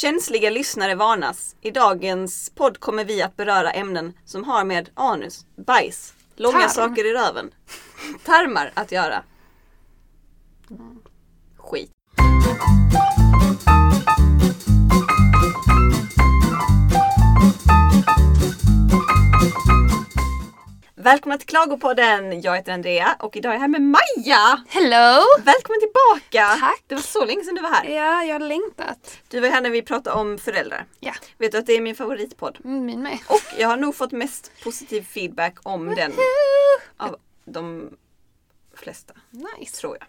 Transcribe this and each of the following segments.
Känsliga lyssnare varnas. I dagens podd kommer vi att beröra ämnen som har med anus, bajs, långa Tarm. saker i röven, tarmar att göra. Skit. Välkomna till Klagopodden! Jag heter Andrea och idag är jag här med Maja! Hello! Välkommen tillbaka! Tack. Det var så länge sedan du var här. Ja, jag har längtat. Du var här när vi pratade om föräldrar. Ja, Vet du att det är min favoritpodd? mm, min med. Och jag har nog fått mest positiv feedback om den av de flesta, Nice. tror jag.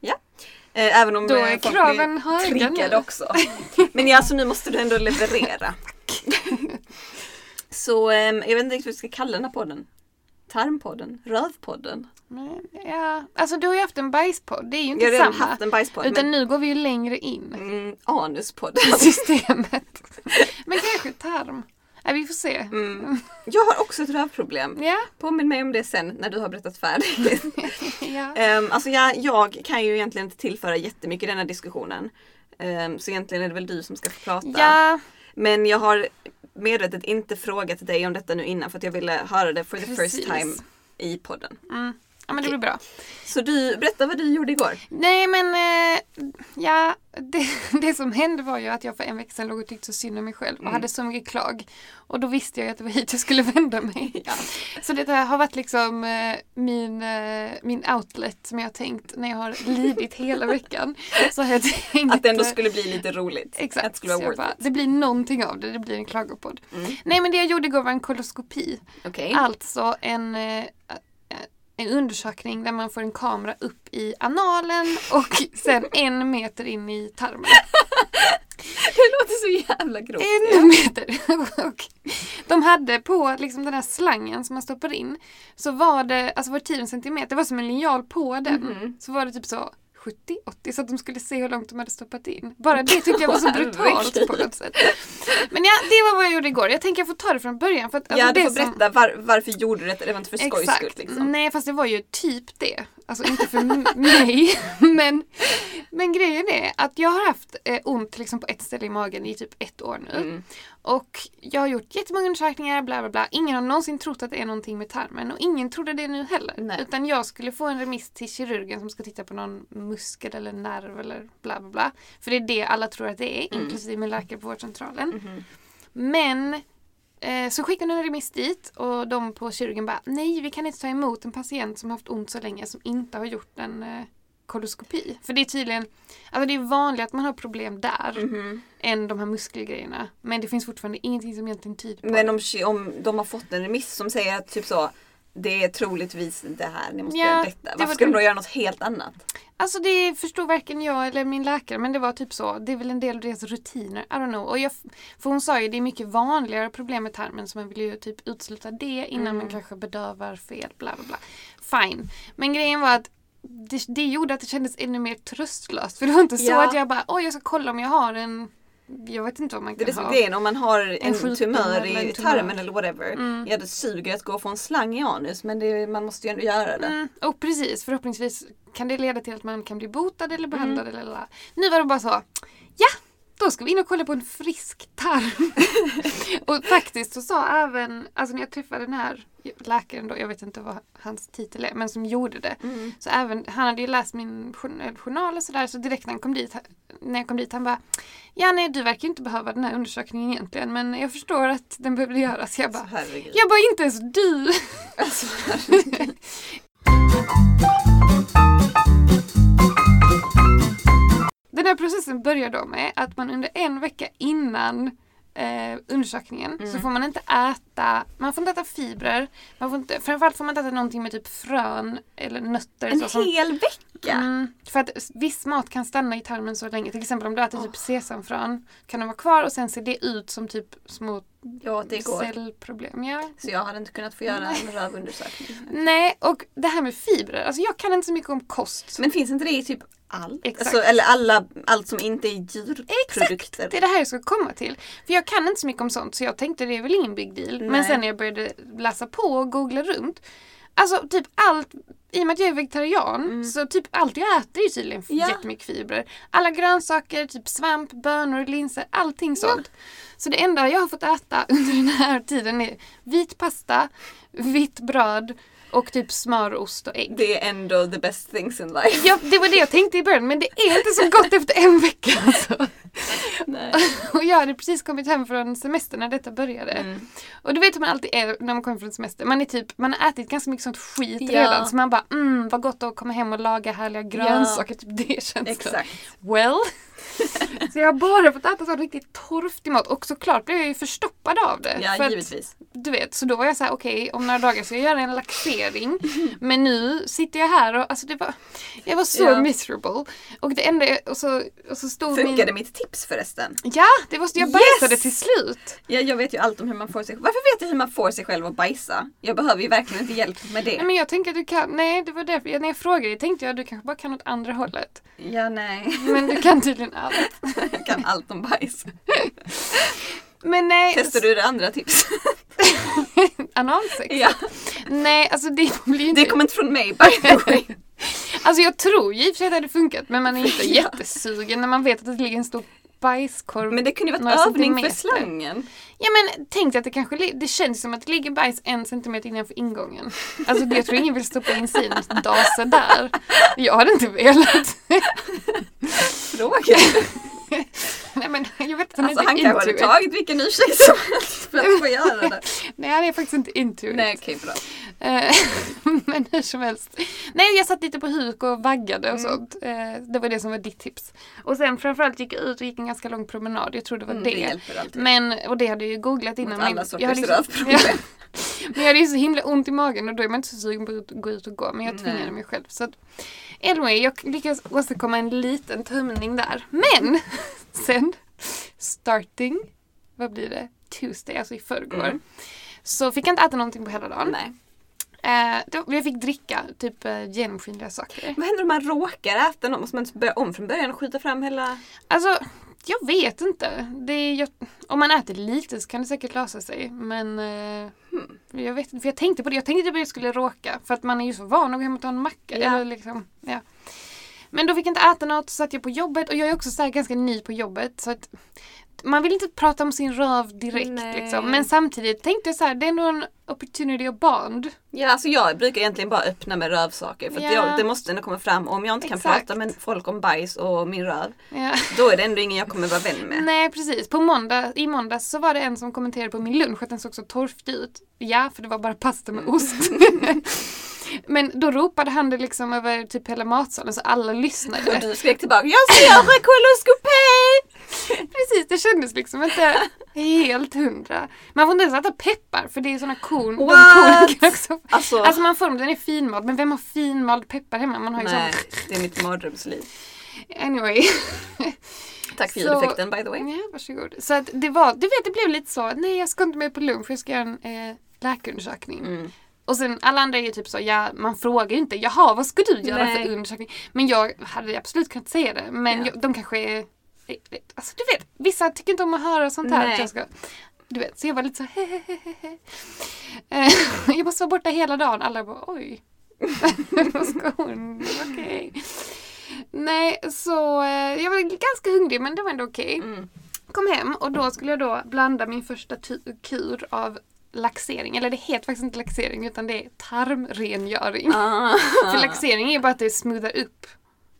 Ja. Eh, Även om Då eh, är folk kraven blir triggade också. Men ja, alltså nu måste du ändå leverera. Så eh, jag vet inte riktigt vad vi ska kalla den här podden. Tarmpodden? Rövpodden? Men, ja, alltså du har ju haft en bajspodd, det är ju Jag inte redan samma. haft en bajspodd. Utan men, nu går vi ju längre in mm, anuspodden. systemet. Men kanske tarm. Nej, vi får se. Mm. Jag har också ett rövproblem. Ja, Påminn mig om det sen när du har berättat färdigt. ja. Um, alltså jag, jag kan ju egentligen inte tillföra jättemycket i den här diskussionen. Ehm, så egentligen är det väl du som ska få prata. ja, Men jag har medvetet inte frågat dig om detta nu innan för att jag ville höra det for the Precis. first time i podden. mm. Ja, men det blir bra. Så du, berätta vad du gjorde igår. Nej men eh, ja, det, det som hände var ju att jag för en vecka sedan låg och tyckte så synd om mig själv och Mm. hade så mycket klag. Och då visste jag att det var hit jag skulle vända mig. Så det har varit liksom eh, min, eh, min outlet som jag har tänkt när jag har lidit hela veckan. Så har jag tänkt Att det ändå skulle bli lite roligt. Exakt. Att det skulle vara bara, det blir någonting av det, det blir en klagopodd. Mm. Nej men det jag gjorde igår var en koloskopi. Okej. Alltså en, eh, en undersökning där man får en kamera upp i analen och sen en meter in i tarmen. Det låter så jävla grovt. En meter! Och de hade på liksom den här slangen som man stoppar in så var det, alltså var det 10 centimeter, det var som en linjal på den. Mhm. Så var det typ så 70-80 så att de skulle se hur långt de hade stoppat in. Bara det tyckte jag var så brutalt på något sätt. Men ja, det var vad jag gjorde igår. Jag tänker jag får ta det från början. För att, alltså, ja, du det får som- berätta var, varför gjorde du detta? Det var inte för skojs skull liksom. Nej fast det var ju typ det. Alltså inte för mig. Men, men grejen är att jag har haft eh, ont liksom på ett ställe i magen i typ ett år nu. Mm. Och jag har gjort jättemånga undersökningar, bla bla bla. Ingen har någonsin trott att det är någonting med tarmen och ingen trodde det nu heller. Nej. Utan jag skulle få en remiss till kirurgen som ska titta på någon muskel eller nerv eller bla bla bla. För det är det alla tror att det är, Mm. inklusive min läkare på vårdcentralen. Mhm. Men eh, så skickade hon en remiss dit och de på kirurgen bara nej vi kan inte ta emot en patient som har haft ont så länge som inte har gjort en eh, koloskopi. För det är tydligen, alltså det är vanligt att man har problem där Mhm. än de här muskelgrejerna. Men det finns fortfarande ingenting som egentligen tyder på Men om, om de har fått en remiss som säger att typ så det är troligtvis det här, ni måste Ja, göra detta. det Varför var ska de det. då göra något helt annat? Alltså det förstår varken jag eller min läkare men det var typ så. Det är väl en del av deras rutiner. I don't know. Och jag, för hon sa ju det är mycket vanligare problem med tarmen så man vill ju typ utesluta det innan Mm. man kanske bedövar fel. Bla bla bla. Fine. Men grejen var att det, det gjorde att det kändes ännu mer tröstlöst. För det var inte så Ja. att jag bara oj jag ska kolla om jag har en jag vet inte vad man är kan det som ha. är grejen, om man har en, sjukdom tumör eller i en tumör. tarmen eller whatever. Mm. Ja det suger att gå och få en slang i anus men det, man måste ju ändå göra det. Mm, och precis, förhoppningsvis kan det leda till att man kan bli botad eller behandlad Mm. eller la. Nu var det bara så, ja, då ska vi in och kolla på en frisk tarm. och faktiskt så sa även, alltså när jag träffade den här läkaren då, jag vet inte vad hans titel är, men som gjorde det. Mm. Så även, han hade ju läst min jour- journal och sådär, så direkt när, han kom dit, när jag kom dit, han bara Ja nej, du verkar inte behöva den här undersökningen egentligen, men jag förstår att den behövde göras. Jag bara, Så herregud. jag bara inte ens du! Alltså, Den här processen börjar då med att man under en vecka innan eh, undersökningen så Mm. får man inte äta, man får inte äta fibrer, man får inte, framförallt får man inte äta någonting med typ frön eller nötter. en så, som, hel vecka? Mm, för att viss mat kan stanna i tarmen så länge. Till exempel om du äter typ Åh. sesamfrön kan de vara kvar och sen ser det ut som typ små Ja det går. cellproblem. Ja. Så jag hade inte kunnat få göra en rövundersökning. Nej, och det här med fibrer, alltså jag kan inte så mycket om kost. Men finns inte det i typ allt? Exakt. Alltså, eller alla, allt som inte är djurprodukter? Det är det här jag ska komma till. För jag kan inte så mycket om sånt så jag tänkte det är väl ingen big deal. Nej. Men sen när jag började läsa på och googla runt. Alltså typ allt, i och med att jag är vegetarian, Mm. så typ allt jag äter är tydligen Ja. jättemycket fibrer. Alla grönsaker, typ svamp, bönor, linser, allting sånt. Så det enda jag har fått äta under den här tiden är vit pasta, vitt bröd och typ smör, ost och ägg. Det är ändå the best things in life. Ja, det var det jag tänkte i början men det är inte så gott efter en vecka alltså. Nej. Och jag hade precis kommit hem från semester när detta började. Mm. Och du vet hur man alltid är när man kommer från semester. Man är typ, man har ätit ganska mycket sånt skit Ja. redan. Så man bara, mm vad gott att komma hem och laga härliga grönsaker. Typ det känns Exakt. Well. så jag har bara fått äta sån riktigt torftig mat. Och såklart blev jag ju förstoppad av det. Ja, För att, givetvis. du vet, så då var jag så här: okej om några dagar ska jag göra en laxering. Men nu sitter jag här och alltså det var, jag var så Ja. miserable. Och det enda, och så, och så stod Funkade min... mitt tips förresten? Ja, det var, jag Yes! bajsade till slut. Ja, jag vet ju allt om hur man får sig Varför vet jag hur man får sig själv att bajsa? Jag behöver ju verkligen inte hjälp med Nej det. men jag tänker att du kan, nej det var därför, jag, när jag frågade dig tänkte jag att du kanske bara kan åt andra hållet. Ja, nej. Men du kan tydligen allt. Jag kan allt om bajs. Men nej. Testar du det andra tipset? Analsex? Ja. Nej alltså det blir ju inte... Det kommer inte från mig by the way. Alltså jag tror ju i och för sig att det hade funkat men man är inte Ja. jättesugen när man vet att det ligger en stor bajskorv. Men det kunde ju varit övning för centimeter. slangen. Ja men tänk dig att det kanske, det känns som att det ligger bajs en centimeter innanför ingången. Alltså jag tror ingen vill stoppa in sin dase där. Jag hade inte velat. Fråga. Nej men jag vet Alltså är han kanske hade tagit vilken ursäkt som helst för att få göra det. Nej han är faktiskt inte into it. Nej okej bra. Eh, men hur som helst. Nej, jag satt lite på huk och vaggade och Mm. sånt. Eh, det var det som var ditt tips. Och sen framförallt gick jag ut och gick en ganska lång promenad. Jag tror det var Mm, det. det. Men, och det hade jag ju googlat innan. Mot alla sorters rövproblem. Men jag hade ju så himla ont i magen och då är man inte så sugen på att gå ut och gå. Men jag tvingade Nej. mig själv. Så att, anyway, jag lyckades åstadkomma en liten tömning där. Men sen, starting, vad blir det? Tuesday, alltså i förrgår. Mm. Så fick jag inte äta någonting på hela dagen. Nej. Eh, då, jag fick dricka typ eh, genomskinliga saker. Vad händer om man råkar äta något? Måste man börja om från början och skjuta fram hela... Alltså, jag vet inte. Det är, jag, om man äter lite så kan det säkert lösa sig. Men eh, Hmm. jag vet inte. För jag tänkte på det. Jag tänkte att jag skulle råka. För att man är ju så van att gå hem och ta en macka. Ja. Eller liksom, ja. Men då fick jag inte äta något. Så satt jag på jobbet. Och jag är också så ganska ny på jobbet. Så att man vill inte prata om sin röv direkt. Liksom. Men samtidigt tänkte jag så här. Det är ändå en opportunity of bond. Ja, alltså jag brukar egentligen bara öppna med rövsaker för Ja. jag, det måste ändå komma fram. Och om jag inte kan Exakt. prata med folk om bajs och min röv, Ja. då är det ändå ingen jag kommer vara vän med. Nej precis. På måndag, I måndags så var det en som kommenterade på min lunch att den såg så torftig ut. Ja, för det var bara pasta med ost. Men då ropade han det liksom över typ hela matsalen så alla Och lyssnade. du skrek tillbaka Jag ska göra koloskopi! Precis, det kändes liksom inte helt hundra. Man får inte ens äta peppar för det är såna korn. de What? kan också. Alltså, Alltså man får den är finmald men vem har finmald peppar hemma? Man har nej, sån... det är mitt mardrömsliv. Anyway. Tack för ljudeffekten by the way. Ja, varsågod. Så att det var, du vet det blev lite så, nej jag ska inte med på lunch, jag ska göra en eh, läkarundersökning. Mm. Och sen alla andra är ju typ så, ja man frågar ju inte, jaha vad ska du göra Nej. för undersökning? Men jag hade absolut kunnat säga det, men Ja. jag, de kanske är, alltså du vet, vissa tycker inte om att höra sånt här. Nej. Jag, ska, du vet, så jag var lite så hehehehe. Eh, Jag måste vara borta hela dagen, alla bara oj. vad ska hon, okej. Nej, så eh, jag var ganska hungrig men det var ändå okej. Mm. Kom hem och då skulle jag då blanda min första kur av laxering. Eller det heter faktiskt inte laxering utan det är tarmrengöring. Ah. För laxering är bara att det smoothar upp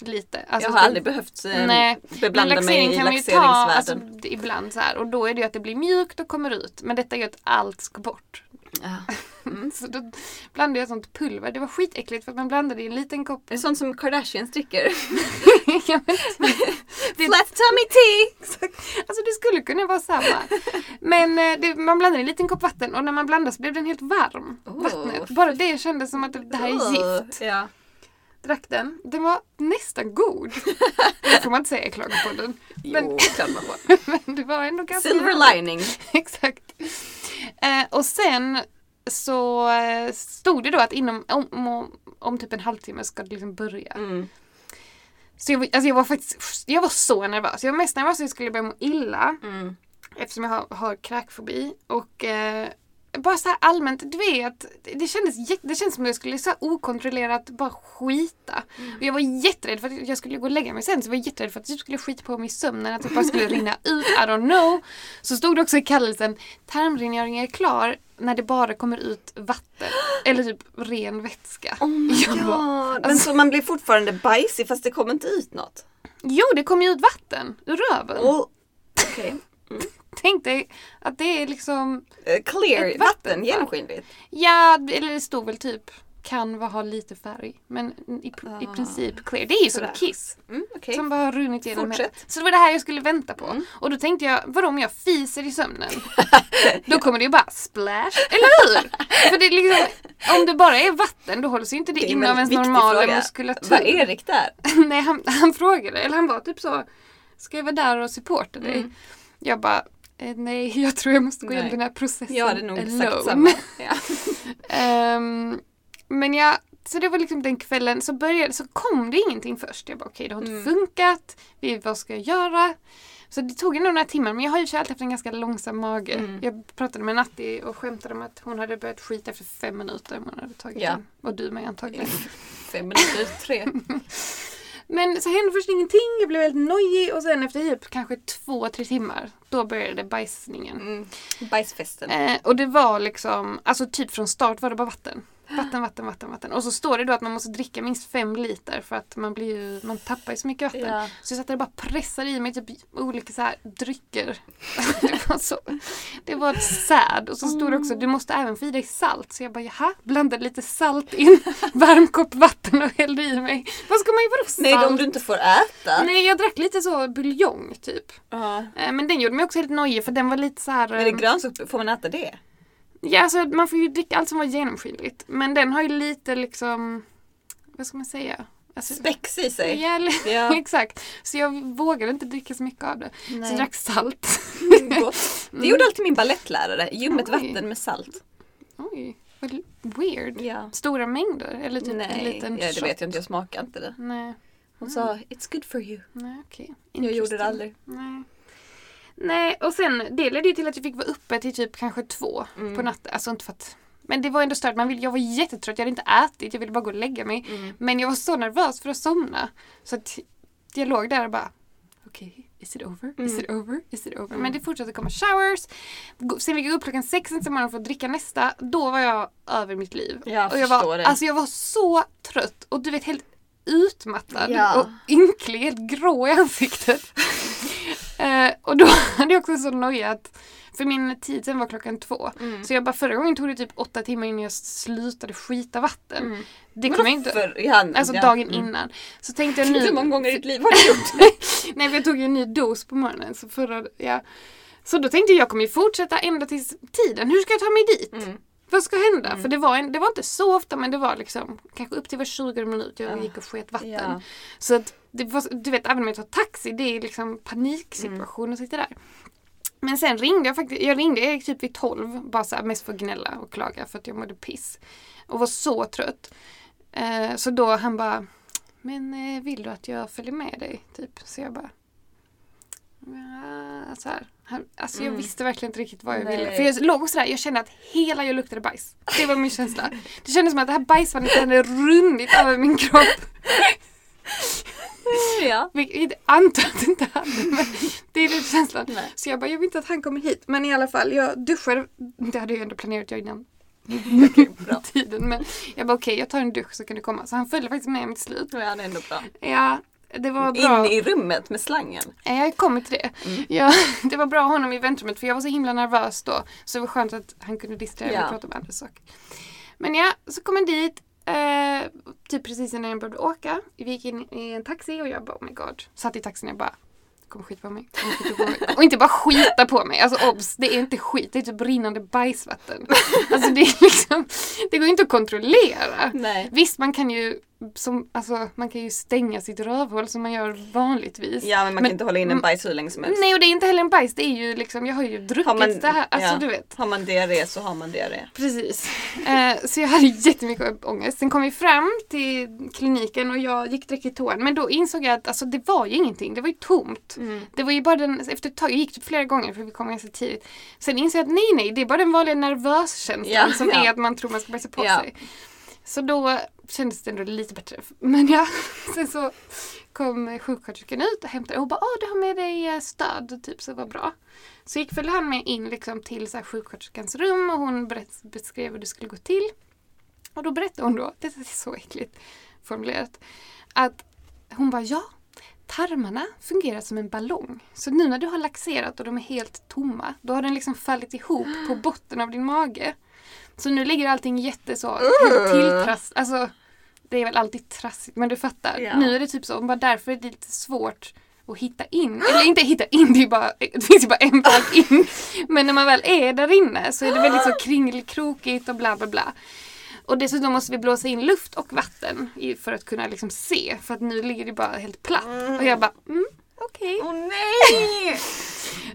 lite. Alltså jag har aldrig behövt eh, Nej, beblanda men mig i kan man ju ta alltså, laxeringsvärlden. det- ibland så här. Och då är det ju att det blir mjukt och kommer ut. Men detta gör att allt ska bort. Ja. Mm. Så då blandade jag sånt pulver. Det var skitäckligt för att man blandade i en liten kopp. Det är sånt som Kardashians dricker. Ja, men- Det- Flat tummy tea! Alltså det skulle kunna vara samma. Men eh, det, man blandar i en liten kopp vatten och när man blandar så blev den helt varm. Oh. Vattnet. Bara det kändes som att det, här är gift. Ja. Drack den. Den var nästan god. Det får man inte säga i Klagopodden. Men, Jo, klart man men det var ändå ganska Silver lining. Exakt. Eh, och sen så eh, stod det då att inom om, om, om typ en halvtimme ska det liksom börja. Mm. Så jag, var- alltså jag var faktiskt jag var så nervös. Jag var mest nervös att jag skulle börja må illa. Mm. Eftersom jag har, har kräkfobi. Och, eh, bara så här allmänt, du vet, det kändes, det kändes som att jag skulle så okontrollerat bara skita. Och jag var jätterädd för att jag skulle gå och lägga mig sen, så jag var jätterädd för att jag skulle skita på mig i sömnen, att det bara skulle rinna ut, I don't know. Så stod det också i kallelsen, tarmrengöringen är klar när det bara kommer ut vatten. Eller typ ren vätska. Oh my god. bara- Men så man blir fortfarande bajsig fast det kommer inte ut något? Jo, det kommer ju ut vatten ur röven. Oh. Okej. Tänk dig att det är liksom, Eh, Clear, vatten, vattenfall. genomskinligt. ja, eller det stod väl typ kan vara ha lite färg. Men i, i Ah. princip clear. Det är ju som kiss. Mm, okej. Som bara har runnit igenom hela. Så det var det här jag skulle vänta på. Mm. Och då tänkte jag, vadå om jag fiser i sömnen? då kommer det ju bara splash, eller hur? För det liksom, om det bara är vatten då håller sig inte det Det inom en ens normala fråga. muskulatur. Var Erik där? Nej, han, han frågade, eller han var typ så, ska jag vara där och supporta dig? Mm. Jag bara, eh, nej jag tror jag måste gå igenom den här processen Jag hade nog alone. sagt samma. Ja. Ehm, men jag, så det var liksom den kvällen, så började, så kom det ingenting först. Jag bara okej, det har inte Mm. funkat. Vi, vad ska jag göra? Så det tog ändå några timmar, men jag har ju alltid haft en ganska långsam mage. Mm. Jag pratade med Natti och skämtade om att hon hade börjat skita efter fem minuter om hon hade tagit Ja. den. Och du med antagligen. Fem minuter, tre. Men så hände först ingenting, jag blev väldigt nojig och sen efter typ kanske två, tre timmar, då började bajsningen. Mm. Bajsfesten. Eh, och det var liksom, alltså typ från start var det bara vatten. Vatten, vatten, vatten, vatten. Och så står det då att man måste dricka minst fem liter för att man blir ju, man tappar ju så mycket vatten. Ja. Så jag satt där och bara pressade i mig typ olika så här drycker. det var så, det var ett sad. Och så stod det också, du måste även få i dig salt. Så jag bara, jaha, blandade lite salt in, varm kopp vatten och hällde i mig. Vad ska man vadå salt? Nej, om du inte får äta. Nej, jag drack lite så buljong typ. Ja. Eh, Men den gjorde mig också helt nojig för den var lite så här... Är det eh, grönsaker? Får man äta det? Ja, alltså man får ju dricka allt som var genomskinligt. Men den har ju lite liksom, vad ska man säga? Alltså, Spex i sig? ja, Ja. exakt. Så jag vågade inte dricka så mycket av det. Så jag Nej. drack salt. Gott. Det gjorde alltid min ballettlärare. Ljummet vatten med salt. Oj, vad weird. Ja. Stora mängder? Eller typ en Nej, liten ja, det shot? vet jag inte. Jag smakar inte det. Nej, Hon sa it's good for you. nej okej. Jag gjorde det aldrig. Nej. Nej, och sen det ledde ju till att jag fick vara uppe till typ kanske två Mm. på natten. Alltså inte för att men det var ändå stört. Man vill, jag var jättetrött, jag hade inte ätit, jag ville bara gå och lägga mig. Mm. Men jag var så nervös för att somna. Så att jag låg där och bara Okej, is it over? Is Mm. it over? Is it over? Mm. Men det fortsatte komma showers. Sen fick jag upp klockan sex nästa morgon för att dricka nästa. Då var jag över mitt liv. Jag och jag var, det. Alltså jag var så trött och du vet helt utmattad Ja. och ynklig, helt grå i ansiktet. eh, och då hade jag också så noja att för min tid sen var klockan två. Mm. Så jag bara förra gången tog det typ åtta timmar innan jag slutade skita vatten. Mm. Det kommer jag inte... för- ja, Alltså ja. dagen Mm. innan. Så tänkte jag nu... Hur många gånger i ditt liv har du gjort det? Nej för jag tog ju en ny dos på morgonen. Så, förra, ja. så då tänkte jag jag kommer ju fortsätta ända tills tiden. Hur ska jag ta mig dit? Vad ska hända? Mm. För det var, en, det var inte så ofta men det var liksom kanske upp till var 20 minuter jag Ja. gick och sket vatten. Ja. Så att det var, du vet även om jag tar taxi det är liksom paniksituation Mm. att sitta där. Men sen ringde jag faktiskt, jag ringde Erik typ vid 12 bara så här, mest för att gnälla och klaga för att jag mådde piss. Och var så trött. Eh, så då han bara Men eh, vill du att jag följer med dig? Typ. Så jag bara ja, så här. Alltså jag Mm. visste verkligen inte riktigt vad jag Nej. ville. För jag låg också där, jag kände att hela jag luktade bajs. Det var min känsla. Det kändes som att det här bajsvattnet hade runnit över min kropp. Ja. Vilket jag antar att det inte hade. Men det är lite känslan. Nej. Så jag bara, jag vill inte att han kommer hit. Men i alla fall, jag duschade. Det hade jag ändå planerat jag innan Okej, bra. tiden. Men jag bara, okej jag tar en dusch så kan du komma. Så han följde faktiskt med mig till slut. Ja, det är ändå bra. Ja, det var bra. In i rummet med slangen. Ja, Jag har kommit till det. Mm. Ja, det var bra honom i väntrummet för jag var så himla nervös då. Så det var skönt att han kunde distrahera mig Ja. och prata om andra saker. Men ja, så kom jag dit. Eh, typ precis innan jag började åka. Vi gick in i en taxi och jag bara oh my god. Satt i taxin och jag bara kommer skita på mig. Skita på mig. Och inte bara skita på mig. Alltså obs, det är inte skit. Det är typ rinnande bajsvatten. Alltså det är liksom, det går inte att kontrollera. Nej. Visst, man kan ju som, alltså man kan ju stänga sitt rövhål som man gör vanligtvis. Ja men man Men- kan inte hålla in en mm, bajs hur länge som helst. Nej och det är inte heller en bajs, det är ju liksom, jag har ju druckit Har man- det här, alltså ja. du vet. Har man diarré så har man diarré. Precis. Eh, så jag hade jättemycket ångest. Sen kom vi fram till kliniken och jag gick direkt till toan. Men då insåg jag att alltså, det var ju ingenting, det var ju tomt. Det var ju bara den, efter ett tag, jag gick typ flera gånger för vi kom ganska tidigt. Sen insåg jag att nej nej, det är bara den vanliga nervöskänslan Ja, som ja. är att man tror man ska bajsa på sig. Så då kändes det ändå lite bättre. Men ja, sen så kom sjuksköterskan ut och hämtade och bara Åh, du har med dig eh, stöd, typ så var bra. Så gick väl han med in liksom till så här, sjuksköterskans rum och hon beskrev hur det skulle gå till. Och då berättade hon då, det är så äckligt formulerat, att hon bara ja, tarmarna fungerar som en ballong. Så nu när du har laxerat och de är helt tomma, då har den liksom fallit ihop på botten av din mage. Så nu ligger allting jätte så tilltrass, alltså det är väl alltid trassigt men du fattar. Ja. Nu är det typ så, bara därför är det lite svårt att hitta in. Eller inte hitta in, det, är bara, det finns ju bara en väg in. Men när man väl är där inne så är det väldigt så kringelkrokigt och bla bla bla. Och dessutom måste vi blåsa in luft och vatten för att kunna liksom se. För att nu ligger det bara helt platt. Och jag bara, mm, okej. Åh nej!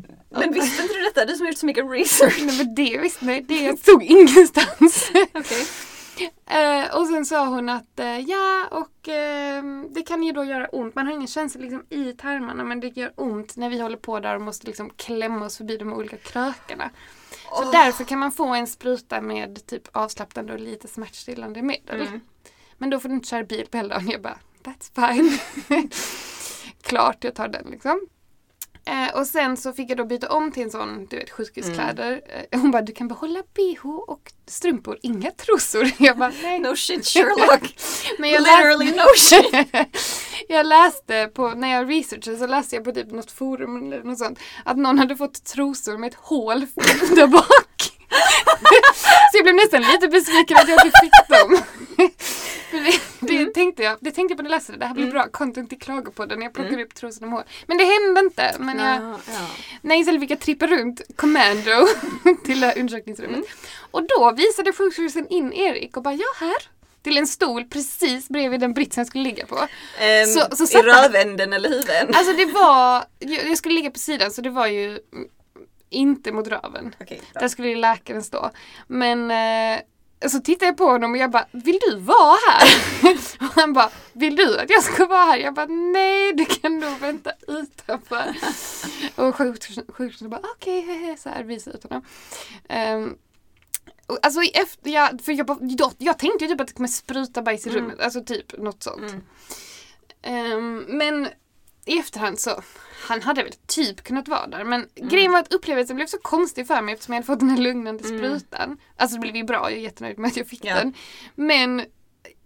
Men visste inte du detta? Du som har gjort så mycket research. Nej men det visste nej, det stod ingenstans. Okej. Eh, och sen sa hon att eh, ja, och eh, det kan ju då göra ont. Man har ingen känsla liksom, i tarmarna men det gör ont när vi håller på där och måste liksom klämma oss förbi de olika krökarna. Så Åh. därför kan man få en spruta med typ avslappnande och lite smärtstillande medel. Mm. Men då får du inte köra bil på hela dagen. Jag bara, that's fine. Klart jag tar den liksom. Eh, och sen så fick jag då byta om till en sån, du vet, sjukhuskläder. Eh, hon bara, du kan behålla bh och strumpor, inga trosor. Jag bara, nej. No shit Sherlock. Men jag Literally läste, no shit. jag läste på, när jag researchade så läste jag på typ något forum eller något sånt, att någon hade fått trosor med ett hål där bak. så jag blev nästan lite besviken att jag inte fick dem. Det, det, tänkte jag, det tänkte jag på när jag läste det, det här blir bra content till Klagopodden jag plockar upp trosorna med hål. Men det hände inte. Men jag, Ja, ja. Nej, istället fick jag trippa runt commando till det här undersökningsrummet. Och då visade sjuksköterskan in Erik och bara, ja här. Till en stol precis bredvid den britsen jag skulle ligga på. Ehm, Så- så I satt rövänden eller huven? Alltså det var, jag, jag skulle ligga på sidan så det var ju mm, inte mot röven. Bra. Där skulle läkaren stå. Men eh, så tittade jag på honom och jag bara, vill du vara här? och han bara, vill du att jag ska vara här? Jag bara, nej du kan nog vänta utanför. och sjuksköterskan bara, okej, hehe", så här visade ut honom. Och Alltså i efter, jag, för jag, bara, jag, jag tänkte ju typ att det kommer spruta bajs i Mm. rummet, alltså typ något sånt. Mm. Ehm, men i efterhand så, han hade väl typ kunnat vara där. Men grejen var att upplevelsen blev så konstig för mig eftersom jag hade fått den här lugnande Mm. sprutan. Alltså det blev ju bra, jag är jättenöjd med att jag fick Ja. den. Men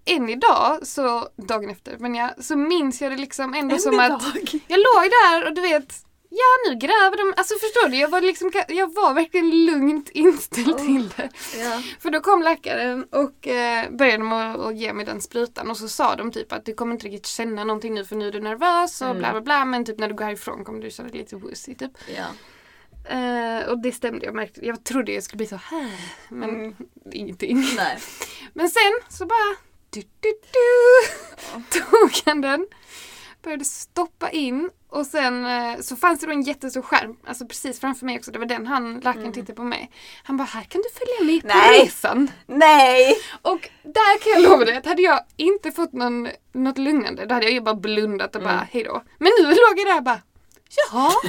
än idag, så dagen efter, men ja, så minns jag det liksom ändå som att dag. jag låg där och du vet, ja nu gräver de, alltså förstår du, jag var liksom, jag var verkligen lugnt inställd Oh. till det. Ja. För då kom läkaren och eh, började med att, ge mig den sprutan och så sa de typ att du kommer inte riktigt känna någonting nu för nu är du nervös och Mm. bla bla bla men typ när du går härifrån kommer du känna dig lite woozy typ. Ja. Eh, och det stämde, jag märkte, jag trodde jag skulle bli så här men Mm. ingenting. Nej. Men sen så bara du, du, du, tog han den, började stoppa in och sen eh, så fanns det då en jättestor skärm, alltså precis framför mig också, det var den han, läkaren tittade på mig. Han bara, här kan du följa med på Nej. resan. Nej! Och där kan jag lova dig att hade jag inte fått någon, något lugnande, då hade jag ju bara blundat och bara Mm. hejdå. Men nu låg jag där och bara, jaha.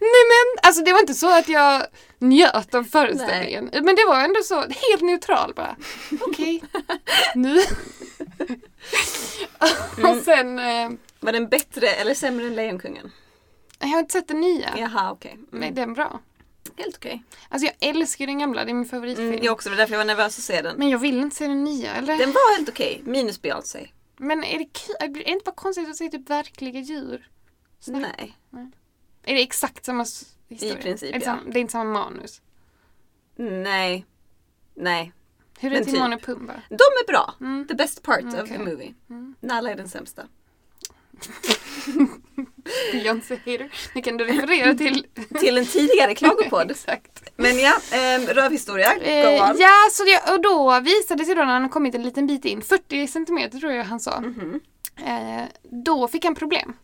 Nej men, alltså det var inte så att jag njöt av föreställningen. Men det var ändå så, helt neutral bara. Okej, nu. Mm. och sen, eh, Var den bättre eller sämre än Lejonkungen? jag har inte sett den nya. Jaha, okej. Men är Mm. den bra? Helt okej. Alltså jag älskar den gamla, det är min favoritfilm. Mm, jag också, det var därför jag var nervös att se den. Men jag vill inte se den nya, eller? Den var helt okej, minus Beyoncé. Men är det, kul? är det inte bara konstigt att se typ verkliga djur? Snack- Nej. Är det exakt samma historia? princip, är det, ja. samma, det är inte samma manus. Nej. Nej. Hur är Timon typ. och Pumba? De är bra. Mm. The best part Mm, of the movie. Mm. Nalla är den sämsta. Beyoncé hater. Nu kan du referera till... Till en tidigare klagopodd. Exakt. Men ja, eh, rövhistoria. Eh, ja, så det, och då visade det sig då när han kommit en liten bit in, 40 centimeter tror jag han sa. Mhm. Eh, då fick han problem.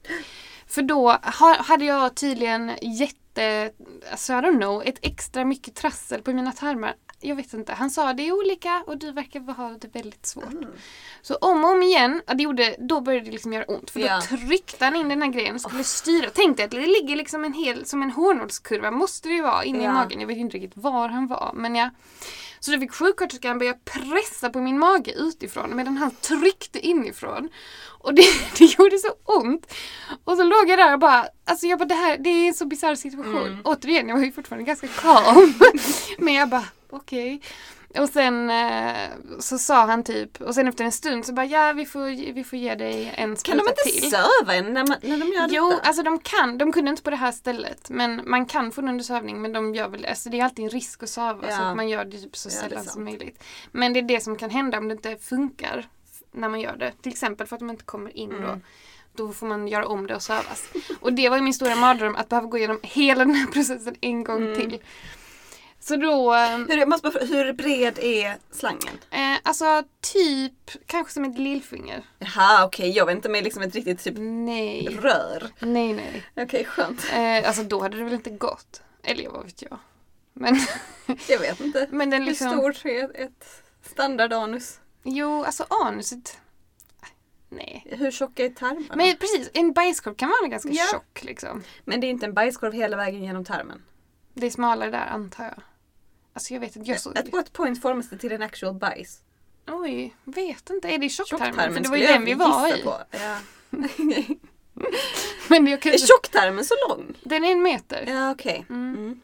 För då ha, hade jag tydligen jätte, alltså I don't know, ett extra mycket trassel på mina tarmar. Jag vet inte, han sa det är olika och du verkar ha det väldigt svårt. Mm. Så om och om igen, det gjorde, då började det liksom göra ont. För då Ja. tryckte han in den här grejen och skulle styra. Tänkte att det ligger liksom en hel, som en hårnålskurva, måste det ju vara, inne i Ja. magen. Jag vet inte riktigt var han var. Men ja. Så då fick sjuksköterskan börja pressa på min mage utifrån medan han tryckte inifrån. Och det, det gjorde så ont. Och så låg jag där och bara, alltså jag bara det här, det är en så bisarr situation. Mm. Återigen, jag var ju fortfarande ganska calm. Men jag bara, okej. Och sen eh, så sa han typ, och sen efter en stund så bara ja vi får, vi får ge dig en Kan spruta de inte till. söva en när, man, när de gör Jo, detta? alltså de kan. De kunde inte på det här stället. Men man kan få en undersövning men de gör väl det. Alltså det är alltid en risk att söva så Ja. att man gör det typ så Ja, sällan som möjligt. Men det är det som kan hända om det inte funkar när man gör det. Till exempel för att de inte kommer in då. Mm. Då får man göra om det och sövas. Och det var ju min stora mardröm att behöva gå igenom hela den här processen en gång Mm. till. Så då, eh, Hur, jag måste bara, hur bred är slangen? eh, alltså typ kanske som ett lillfinger. Jaha okej, jag vet inte med liksom ett riktigt typ Nej, rör. nej, nej. Okej skönt. Eh, alltså då hade det väl inte gått. Eller vad vet jag. Men, Jag vet inte. men den Hur liksom... stort är ett standardanus? Jo, alltså anuset. Nej. Hur tjocka är tarmarna? Men, Men precis, en bajskorv kan vara ganska Ja. tjock liksom. det är inte en bajskorv hela vägen genom tarmen? Det är smalare där antar jag. Alltså jag vet inte. Jag så... At what point formas det till en actual bajs? Oj, vet inte. Är det i tjocktarmen? För Tjocktarmen det var ju den vi var i. på. Ja. Men jag kan... är tjocktarmen så lång? Den är en meter. Ja okej. Mm. Mm.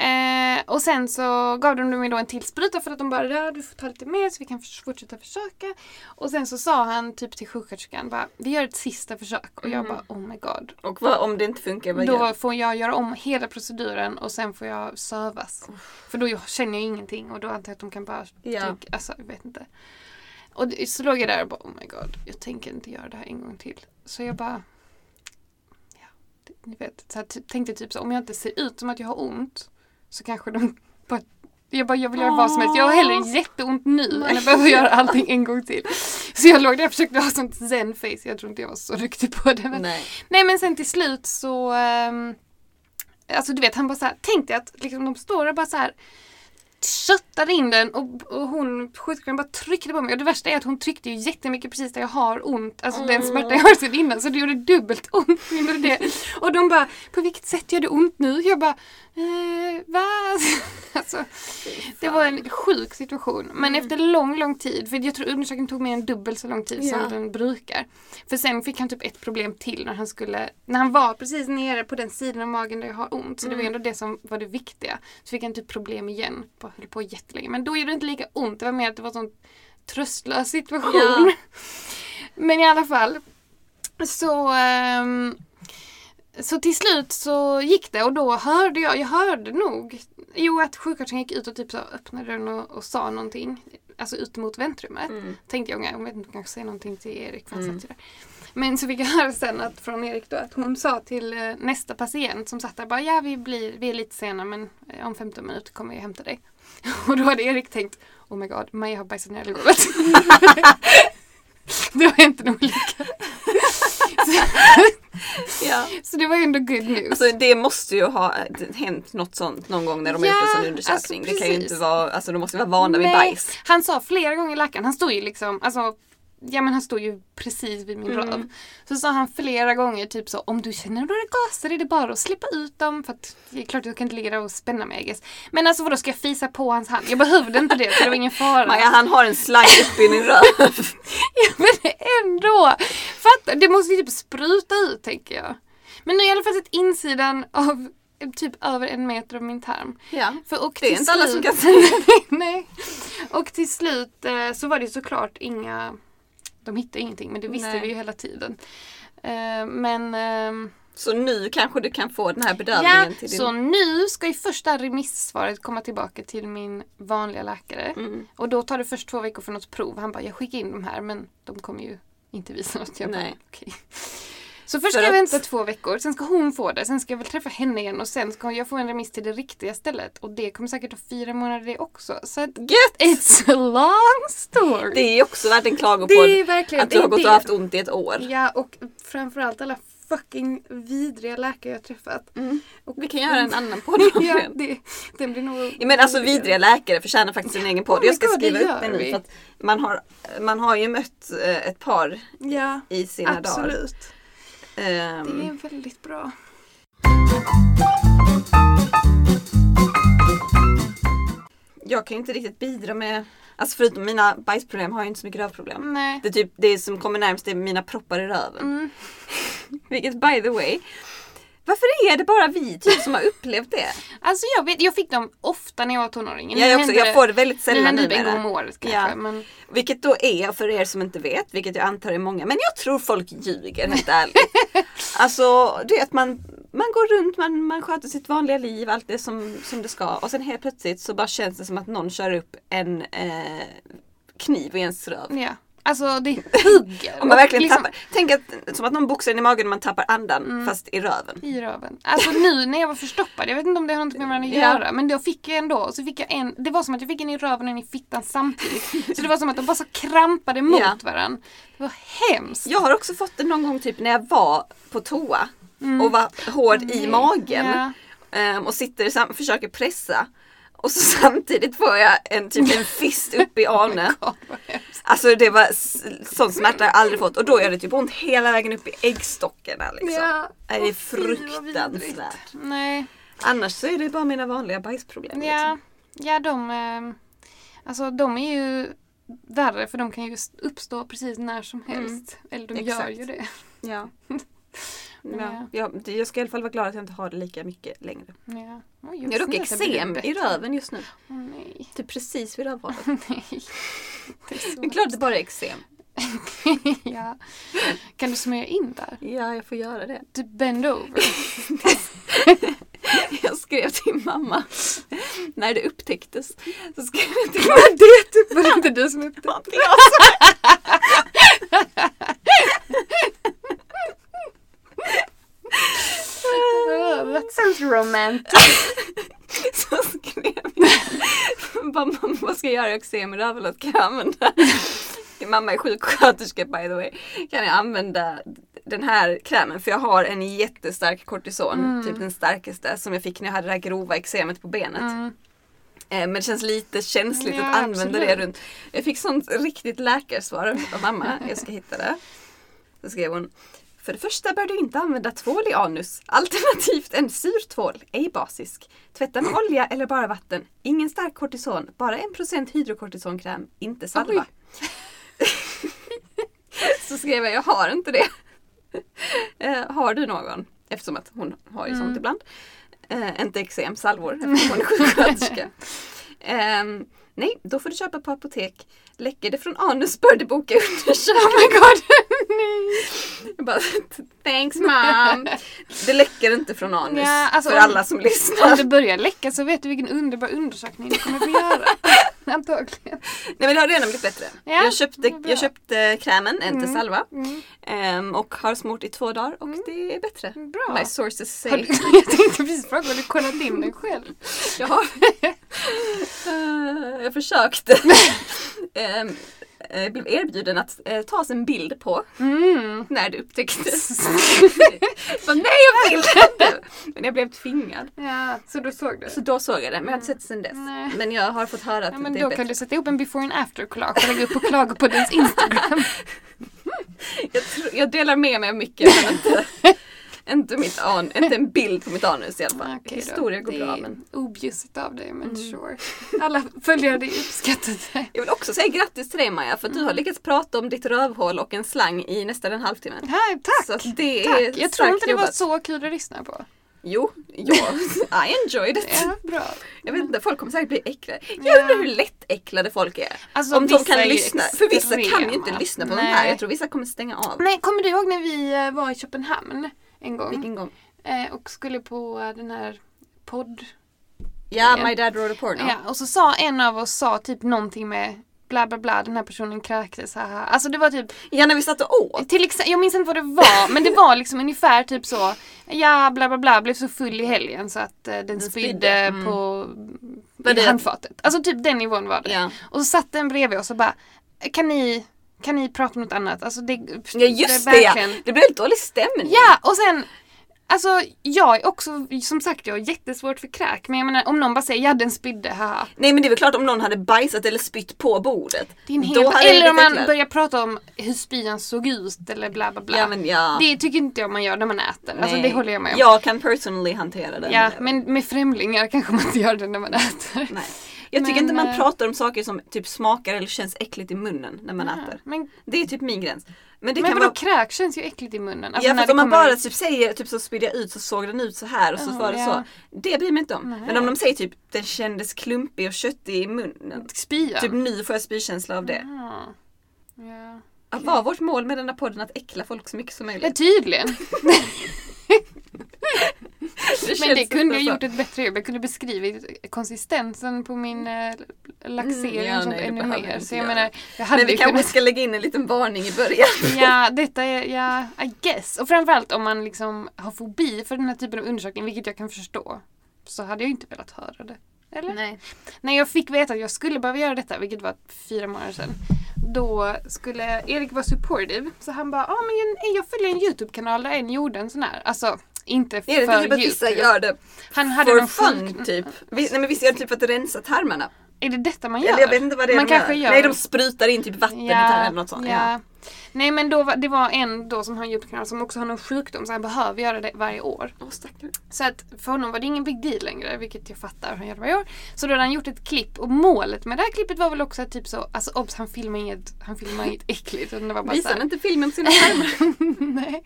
Eh, och sen så gav de mig då en till spruta för att de bara ja, du får ta lite mer så vi kan fortsätta försöka. Och sen så sa han typ till sjuksköterskan bara vi gör ett sista försök. Och jag Mm. bara oh my god. Och vad, om det inte funkar, vad Då gör får jag göra om hela proceduren och sen får jag sövas. För då känner jag ingenting och då antar jag att de kan bara Ja. trycka, alltså jag vet inte. Och så låg jag där och bara oh my god, jag tänker inte göra det här en gång till. Så jag bara, ja, ni vet, så här, tänkte typ så om jag inte ser ut som att jag har ont så kanske de bara jag bara, jag vill göra vad som helst. Jag har hellre jätteont nu än att behöva göra allting en gång till. Så jag låg där och försökte ha sånt zen face. Jag tror inte jag var så duktig på det. Men Nej. Nej men sen till slut så ehm, Alltså du vet han bara så här, tänk dig att liksom, de står och bara så här köttade in den och, och hon, sjuksköterskan bara tryckte på mig och det värsta är att hon tryckte ju jättemycket precis där jag har ont, alltså den Mm. smärta jag har sedan innan så det gjorde dubbelt ont det. Och de bara, på vilket sätt gör det ont nu? Jag bara, eh, va? Alltså, det var en sjuk situation. Men Mm. efter lång, lång tid, för jag tror undersökningen tog mer än dubbelt så lång tid Ja. som den brukar. För sen fick han typ ett problem till när han skulle, när han var precis nere på den sidan av magen där jag har ont. Så det var Mm. ändå det som var det viktiga. Så fick han typ problem igen, på, höll på jättelänge. Men då gjorde det inte lika ont, det var mer att det var en sån tröstlös situation. Ja. Men i alla fall. Så ehm, så till slut så gick det och då hörde jag, jag hörde nog, jo att sjuksköterskan gick ut och typ så öppnade den och, och sa någonting, alltså ut mot väntrummet. Mm. Tänkte jag, jag vet inte, hon kanske säger någonting till Erik Mm. Men så fick jag höra sen att, från Erik då att hon sa till eh, nästa patient som satt där bara ja vi, blir, vi är lite sena men eh, om 15 minuter kommer jag hämta dig. Och då hade Erik tänkt Oh my god, Maja har bajsat ner golvet. det var inte en olycka. Ja. Så det var ju ändå good news. Alltså det måste ju ha hänt något sånt någon gång när de har Ja, gjort en sån undersökning. alltså det kan ju inte vara, alltså de måste vara vana vid Nej, bajs. Han sa flera gånger läkaren, han stod ju liksom, alltså Ja men han stod ju precis vid min Mm. röv. Så sa han flera gånger typ så om du känner några gaser är det bara att släppa ut dem för att det är klart jag kan inte ligga där och spänna mig I guess. Men alltså vadå ska jag fisa på hans hand? Jag behövde inte det för det var ingen fara. Maja han har en slang upp i din röv. Ja, men ändå! Fatta, det måste ju typ spruta ut tänker jag. Men nu har jag i alla fall sett insidan av typ över en meter av min tarm. Ja. För, och Det är inte alla som slut- kan säga Nej. Och till slut eh, så var det såklart inga... De hittade ingenting men det visste Nej. vi ju hela tiden. Eh, men... ehm, Så nu kanske du kan få den här ja, bedövningen till din... så nu ska ju första remissvaret komma tillbaka till min vanliga läkare. Mm. Och då tar det först två veckor för något prov. Han bara, jag skickar in de här men de kommer ju inte visa något. Jag bara, Nej. okej. Så först För ska jag vänta två veckor, sen ska hon få det, sen ska jag väl träffa henne igen och sen ska jag få en remiss till det riktiga stället. Och det kommer säkert ta fyra månader det också. Så att Gött! it's a long story. Det är också värt en klagopodd. Att du har gått och haft ont i ett år. Ja, och framförallt alla fucking vidriga läkare jag träffat. Mm. Och Vi kan göra en annan podd om ja, det. den blir nog... Ja, men alltså vidriga läkare förtjänar faktiskt sin egen podd. Oh jag ska skriva upp för att man har, man har ju mött eh, ett par Ja, i sina dagar. absolut. Ehm, Det är väldigt bra. Jag kan ju inte riktigt bidra med, alltså förutom mina bajsproblem har jag inte så mycket rövproblem. Nej. Det, är typ, det som kommer närmast är mina proppar i röven. Mm. Vilket by the way, varför är det bara vi typ som har upplevt det? Alltså jag vet, jag fick dem ofta när jag var tonåring. Nu Jag, också, jag det- får det väldigt Nu sällan det en gång om året kanske. Ja. Men Vilket då är, för er som inte vet, vilket jag antar är många, men jag tror folk ljuger helt ärligt. Alltså, det är att man, man går runt, man, man sköter sitt vanliga liv, allt är som, som det ska och sen helt plötsligt så bara känns det som att någon kör upp en eh, kniv i ens röv. ja. Alltså det hugger. Om man verkligen liksom tappar, tänk att, som att någon boxar in i magen och man tappar andan Mm. fast i röven. I röven. Alltså nu när jag var förstoppad, jag vet inte om det har något med varandra att göra, men då fick jag ändå, så fick jag en, det var som att jag fick en i röven och en i fittan samtidigt. Så det var som att de bara så krampade mot Ja. varandra. Det var hemskt. Jag har också fått det någon gång typ när jag var på toa och var hård i Mm. magen. Ja. Ehm, och sitter försöker pressa. Och så samtidigt får jag en typ en fist upp i vad hemskt. Alltså det var sån smärta jag aldrig fått och då gör det typ ont hela vägen upp i äggstockarna liksom. Ja. Det är fruktansvärt. Nej. Annars så är det bara mina vanliga bajsproblem. Ja, Liksom. ja de, eh, alltså de är ju värre för de kan ju uppstå precis när som helst. Eller de gör Exakt. ju det. Ja. Men Ja. Ja, det- jag ska i alla fall vara glad att jag inte har det lika mycket längre. Ja. Oj, Jag har dock det eksem i röven just nu. Åh nej. Typ precis vid rövhålet. nej. Det är så Det är klart det bara är eksem. ja. Kan du smörja in där? Ja, jag får göra det. Du bend over. Jag skrev till mamma när det upptäcktes. Så skrev jag till Var det typ var det inte du som upptäckte? mamma. Jag Oh, that sounds romantic. Så skrev jag. Bara, mamma vad ska jag göra? Rövhålet. Kan jag använda? Mamma är sjuksköterska by the way. Kan jag använda den här krämen? För jag har en jättestark kortison. Mm. Typ den starkaste som jag fick när jag hade det här grova eksemet på benet. Mm. Eh, Men det känns lite känsligt Ja, att använda det absolut. runt. Jag fick sånt riktigt läkarsvar av mamma. Jag ska hitta det. Så skrev hon. För det första bör du inte använda tvål i anus. Alternativt en syrtvål, ej basisk. Tvätta med olja eller bara vatten. Ingen stark kortison, bara 1% hydrokortisonkräm, inte salva. Så skrev jag, jag har inte det. Eh, har du någon? Eftersom att hon har ju sånt Mm. ibland. Eh, inte eksem, salvor, eftersom hon är sjuksköterska. Ehm, nej, då får du köpa på apotek. Läcker det från anus bör du boka undersökning. Oh my god, nej. Jag bara, thanks mom. Det läcker inte från anus Ja, alltså för om- alla som Om lyssnar. det börjar läcka så vet du vilken underbar undersökning du kommer få göra. Antagligen. Nej men det har redan blivit bättre. Ja, jag, köpte, jag köpte krämen, inte Mm. salva. Mm. ehm, och har smort i två dagar och det är bättre. Bra. My sources Har say. du, jag tänkte precis fråga, har du kollat in dig själv? Jag har Eh, jag försökte. Ehm, eh, blev erbjuden att eh, ta en bild på Mm. när det upptäcktes. Så nej jag vill inte! Men jag blev tvingad. Ja, så du såg det? Så då såg jag det, men jag har inte sett det sen dess. Nej. Men jag har fått höra att Ja, men det är då bättre. kan du sätta ihop en before and after collage och lägga upp på Klagopoddens Instagram. jag, tror, jag delar med mig mycket men inte, mitt an, inte en bild på mitt anus i alla fall. Då. Historia går bra är men. objussigt av dig, men Mm. sure. Alla följare det uppskattar det. Jag vill också säga grattis till dig Maja för att du Mm. har lyckats prata om ditt rövhål och en slang i nästan en halvtimme. Här, tack! Så det är Tack! Jag tror inte det var jobbat. så kul att lyssna på. Jo, ja, I enjoyed it. Ja, bra. Jag vet inte, folk kommer säkert bli äcklade. Ja. Jag undrar hur lättäcklade folk är. Alltså, Om de kan är lyssna. För vissa kan ju inte lyssna på de Nej. här. Jag tror vissa kommer stänga av. Nej, kommer du ihåg när vi eh, var i Köpenhamn en gång? Vilken gång? Eh, och skulle på den här podd... Ja. My Dad Wrote a Porno. Ja, och så sa en av oss sa typ någonting med bla bla bla, den här personen kräktes, haha. Alltså det var typ, Ja när vi satt och åt. till exempel, jag minns inte vad det var, men det var liksom ungefär typ så, ja bla bla bla, blev så full i helgen så att eh, den spydde spydde, mm. på i handfatet. Alltså typ den nivån var det. Ja. Och så satt den bredvid oss och bara, kan ni, kan ni prata om något annat? Alltså det, ja just är det ja. Det lite dålig stämning. Ja, och sen Alltså jag är också, som sagt jag har jättesvårt för kräk. Men jag menar om någon bara säger ja den spydde, haha. Nej men det är väl klart om någon hade bajsat eller spytt på bordet. Det jag eller om man börjar prata om hur spyan såg ut eller bla bla bla. Ja men ja. Det tycker inte jag man gör när man äter. Alltså Nej. det håller jag med om. Jag kan personally hantera det. Ja, men med främlingar kanske man inte gör det när man äter. Nej. Jag tycker Men, inte man eh, pratar om saker som typ smakar eller känns äckligt i munnen när man Ja, äter. Men, Det är typ min gräns. Men det men kan vadå vara... kräk känns ju äckligt i munnen. Alltså, ja för om man bara typ säger typ så spydde jag ut så såg den ut så här och så Ja, var det ja. så. Det bryr mig inte om. Nej. Men om de säger typ den kändes klumpig och köttig i munnen. Spya. Typ nu får jag spykänsla av det. Ja. Att Var vårt mål med den här podden att äckla folk så mycket som ja, möjligt? Men det kunde jag gjort ett bättre jobb. Jag kunde beskrivit konsistensen på min eh, laxering Mm, ja, nej, ännu mer. Så jag göra. menar, jag hade Men vi kanske kunnat... ska lägga in en liten varning i början. Ja, detta är, ja, I guess. Och framförallt om man liksom har fobi för den här typen av undersökning, vilket jag kan förstå, så hade jag inte velat höra det. Eller? Nej. När jag fick veta att jag skulle behöva göra detta, vilket var fyra månader sedan, då skulle Erik vara supportive. Så han bara, ah, men jag, jag följer en YouTube-kanal där en gjorde en sån här. Alltså, inte Är det för inte typ att vissa gör det Han hade for fun sjuk... typ? Vi, nej men vissa gör det typ för att rensa tarmarna. Är det detta man gör? Eller jag vet inte vad det är Man de kanske gör. gör. Nej de sprutar in typ vatten i tarmen eller något sånt. Ja. Ja. Nej men då det var en då som har en YouTube-kanal som också har någon sjukdom så han behöver göra det varje år. Åh stackare. Så att för honom var det ingen big deal längre, vilket jag fattar, han gör det varje år. Så då hade han gjort ett klipp och målet med det här klippet var väl också typ så, alltså obs han filmar inget, han filmar inget äckligt. Utan det var bara Visar han inte filmen på sina tarmar? Nej.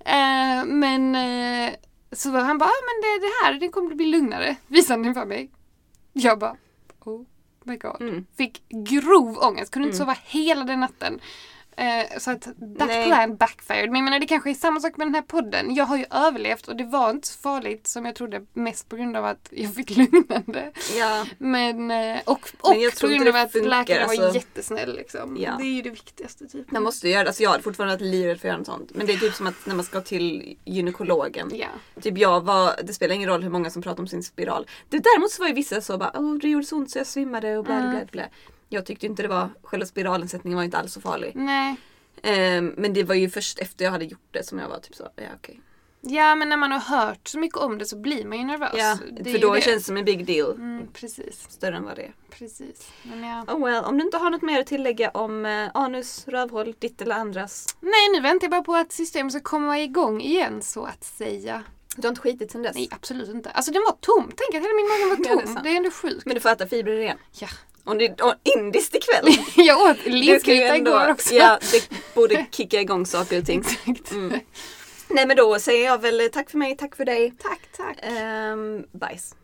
Eh, men eh, så var han bara, ah, men det, det här det kommer att bli lugnare. Visade den för mig. Jag bara, oh my god. Mm. Fick grov ångest, kunde inte Mm. sova hela den natten. Eh, så att that Nej. plan backfired. Men jag menar det kanske är samma sak med den här podden. Jag har ju överlevt och det var inte så farligt som jag trodde. Mest på grund av att jag fick lugnande. Ja. Men, eh, och, och Men jag på grund av att funkar, läkaren var alltså. jättesnäll. Liksom. Ja. Det är ju det viktigaste. Typ. Man måste göra det. Alltså jag hade fortfarande varit livrädd för att göra något sånt. Men det är typ som att när man ska till gynekologen. Ja. Typ jag var, det spelar ingen roll hur många som pratar om sin spiral. Det, däremot så var ju vissa så bara, oh, det gjorde så ont så jag svimmade och bla bla Mm. bla. Jag tyckte inte det var, själva spiralinsättningen var inte alls så farlig. Nej. Ehm, men det var ju först efter jag hade gjort det som jag var typ så, ja okej. Ja men när man har hört så mycket om det så blir man ju nervös. Ja, Det för då det. känns det som en big deal. Mm, precis, Större än vad det är. precis. Men ja. Oh well, om du inte har något mer att tillägga om eh, anus, rövhål, ditt eller andras. Nej nu väntar jag bara på att systemet ska komma igång igen så att säga. Du har inte skitit sen dess? Nej absolut inte. Alltså den var tom. Tänk att hela min mage var Ja, det är tom. det är ändå sjukt. Men du får äta fibrer igen. Ja. Och, det, och indiskt ikväll. jag åt linsgryta igår också. Ja, det borde kicka igång saker och ting. Exakt. Mm. Nej men då säger jag väl tack för mig, tack för dig. Tack, tack. Um, bajs.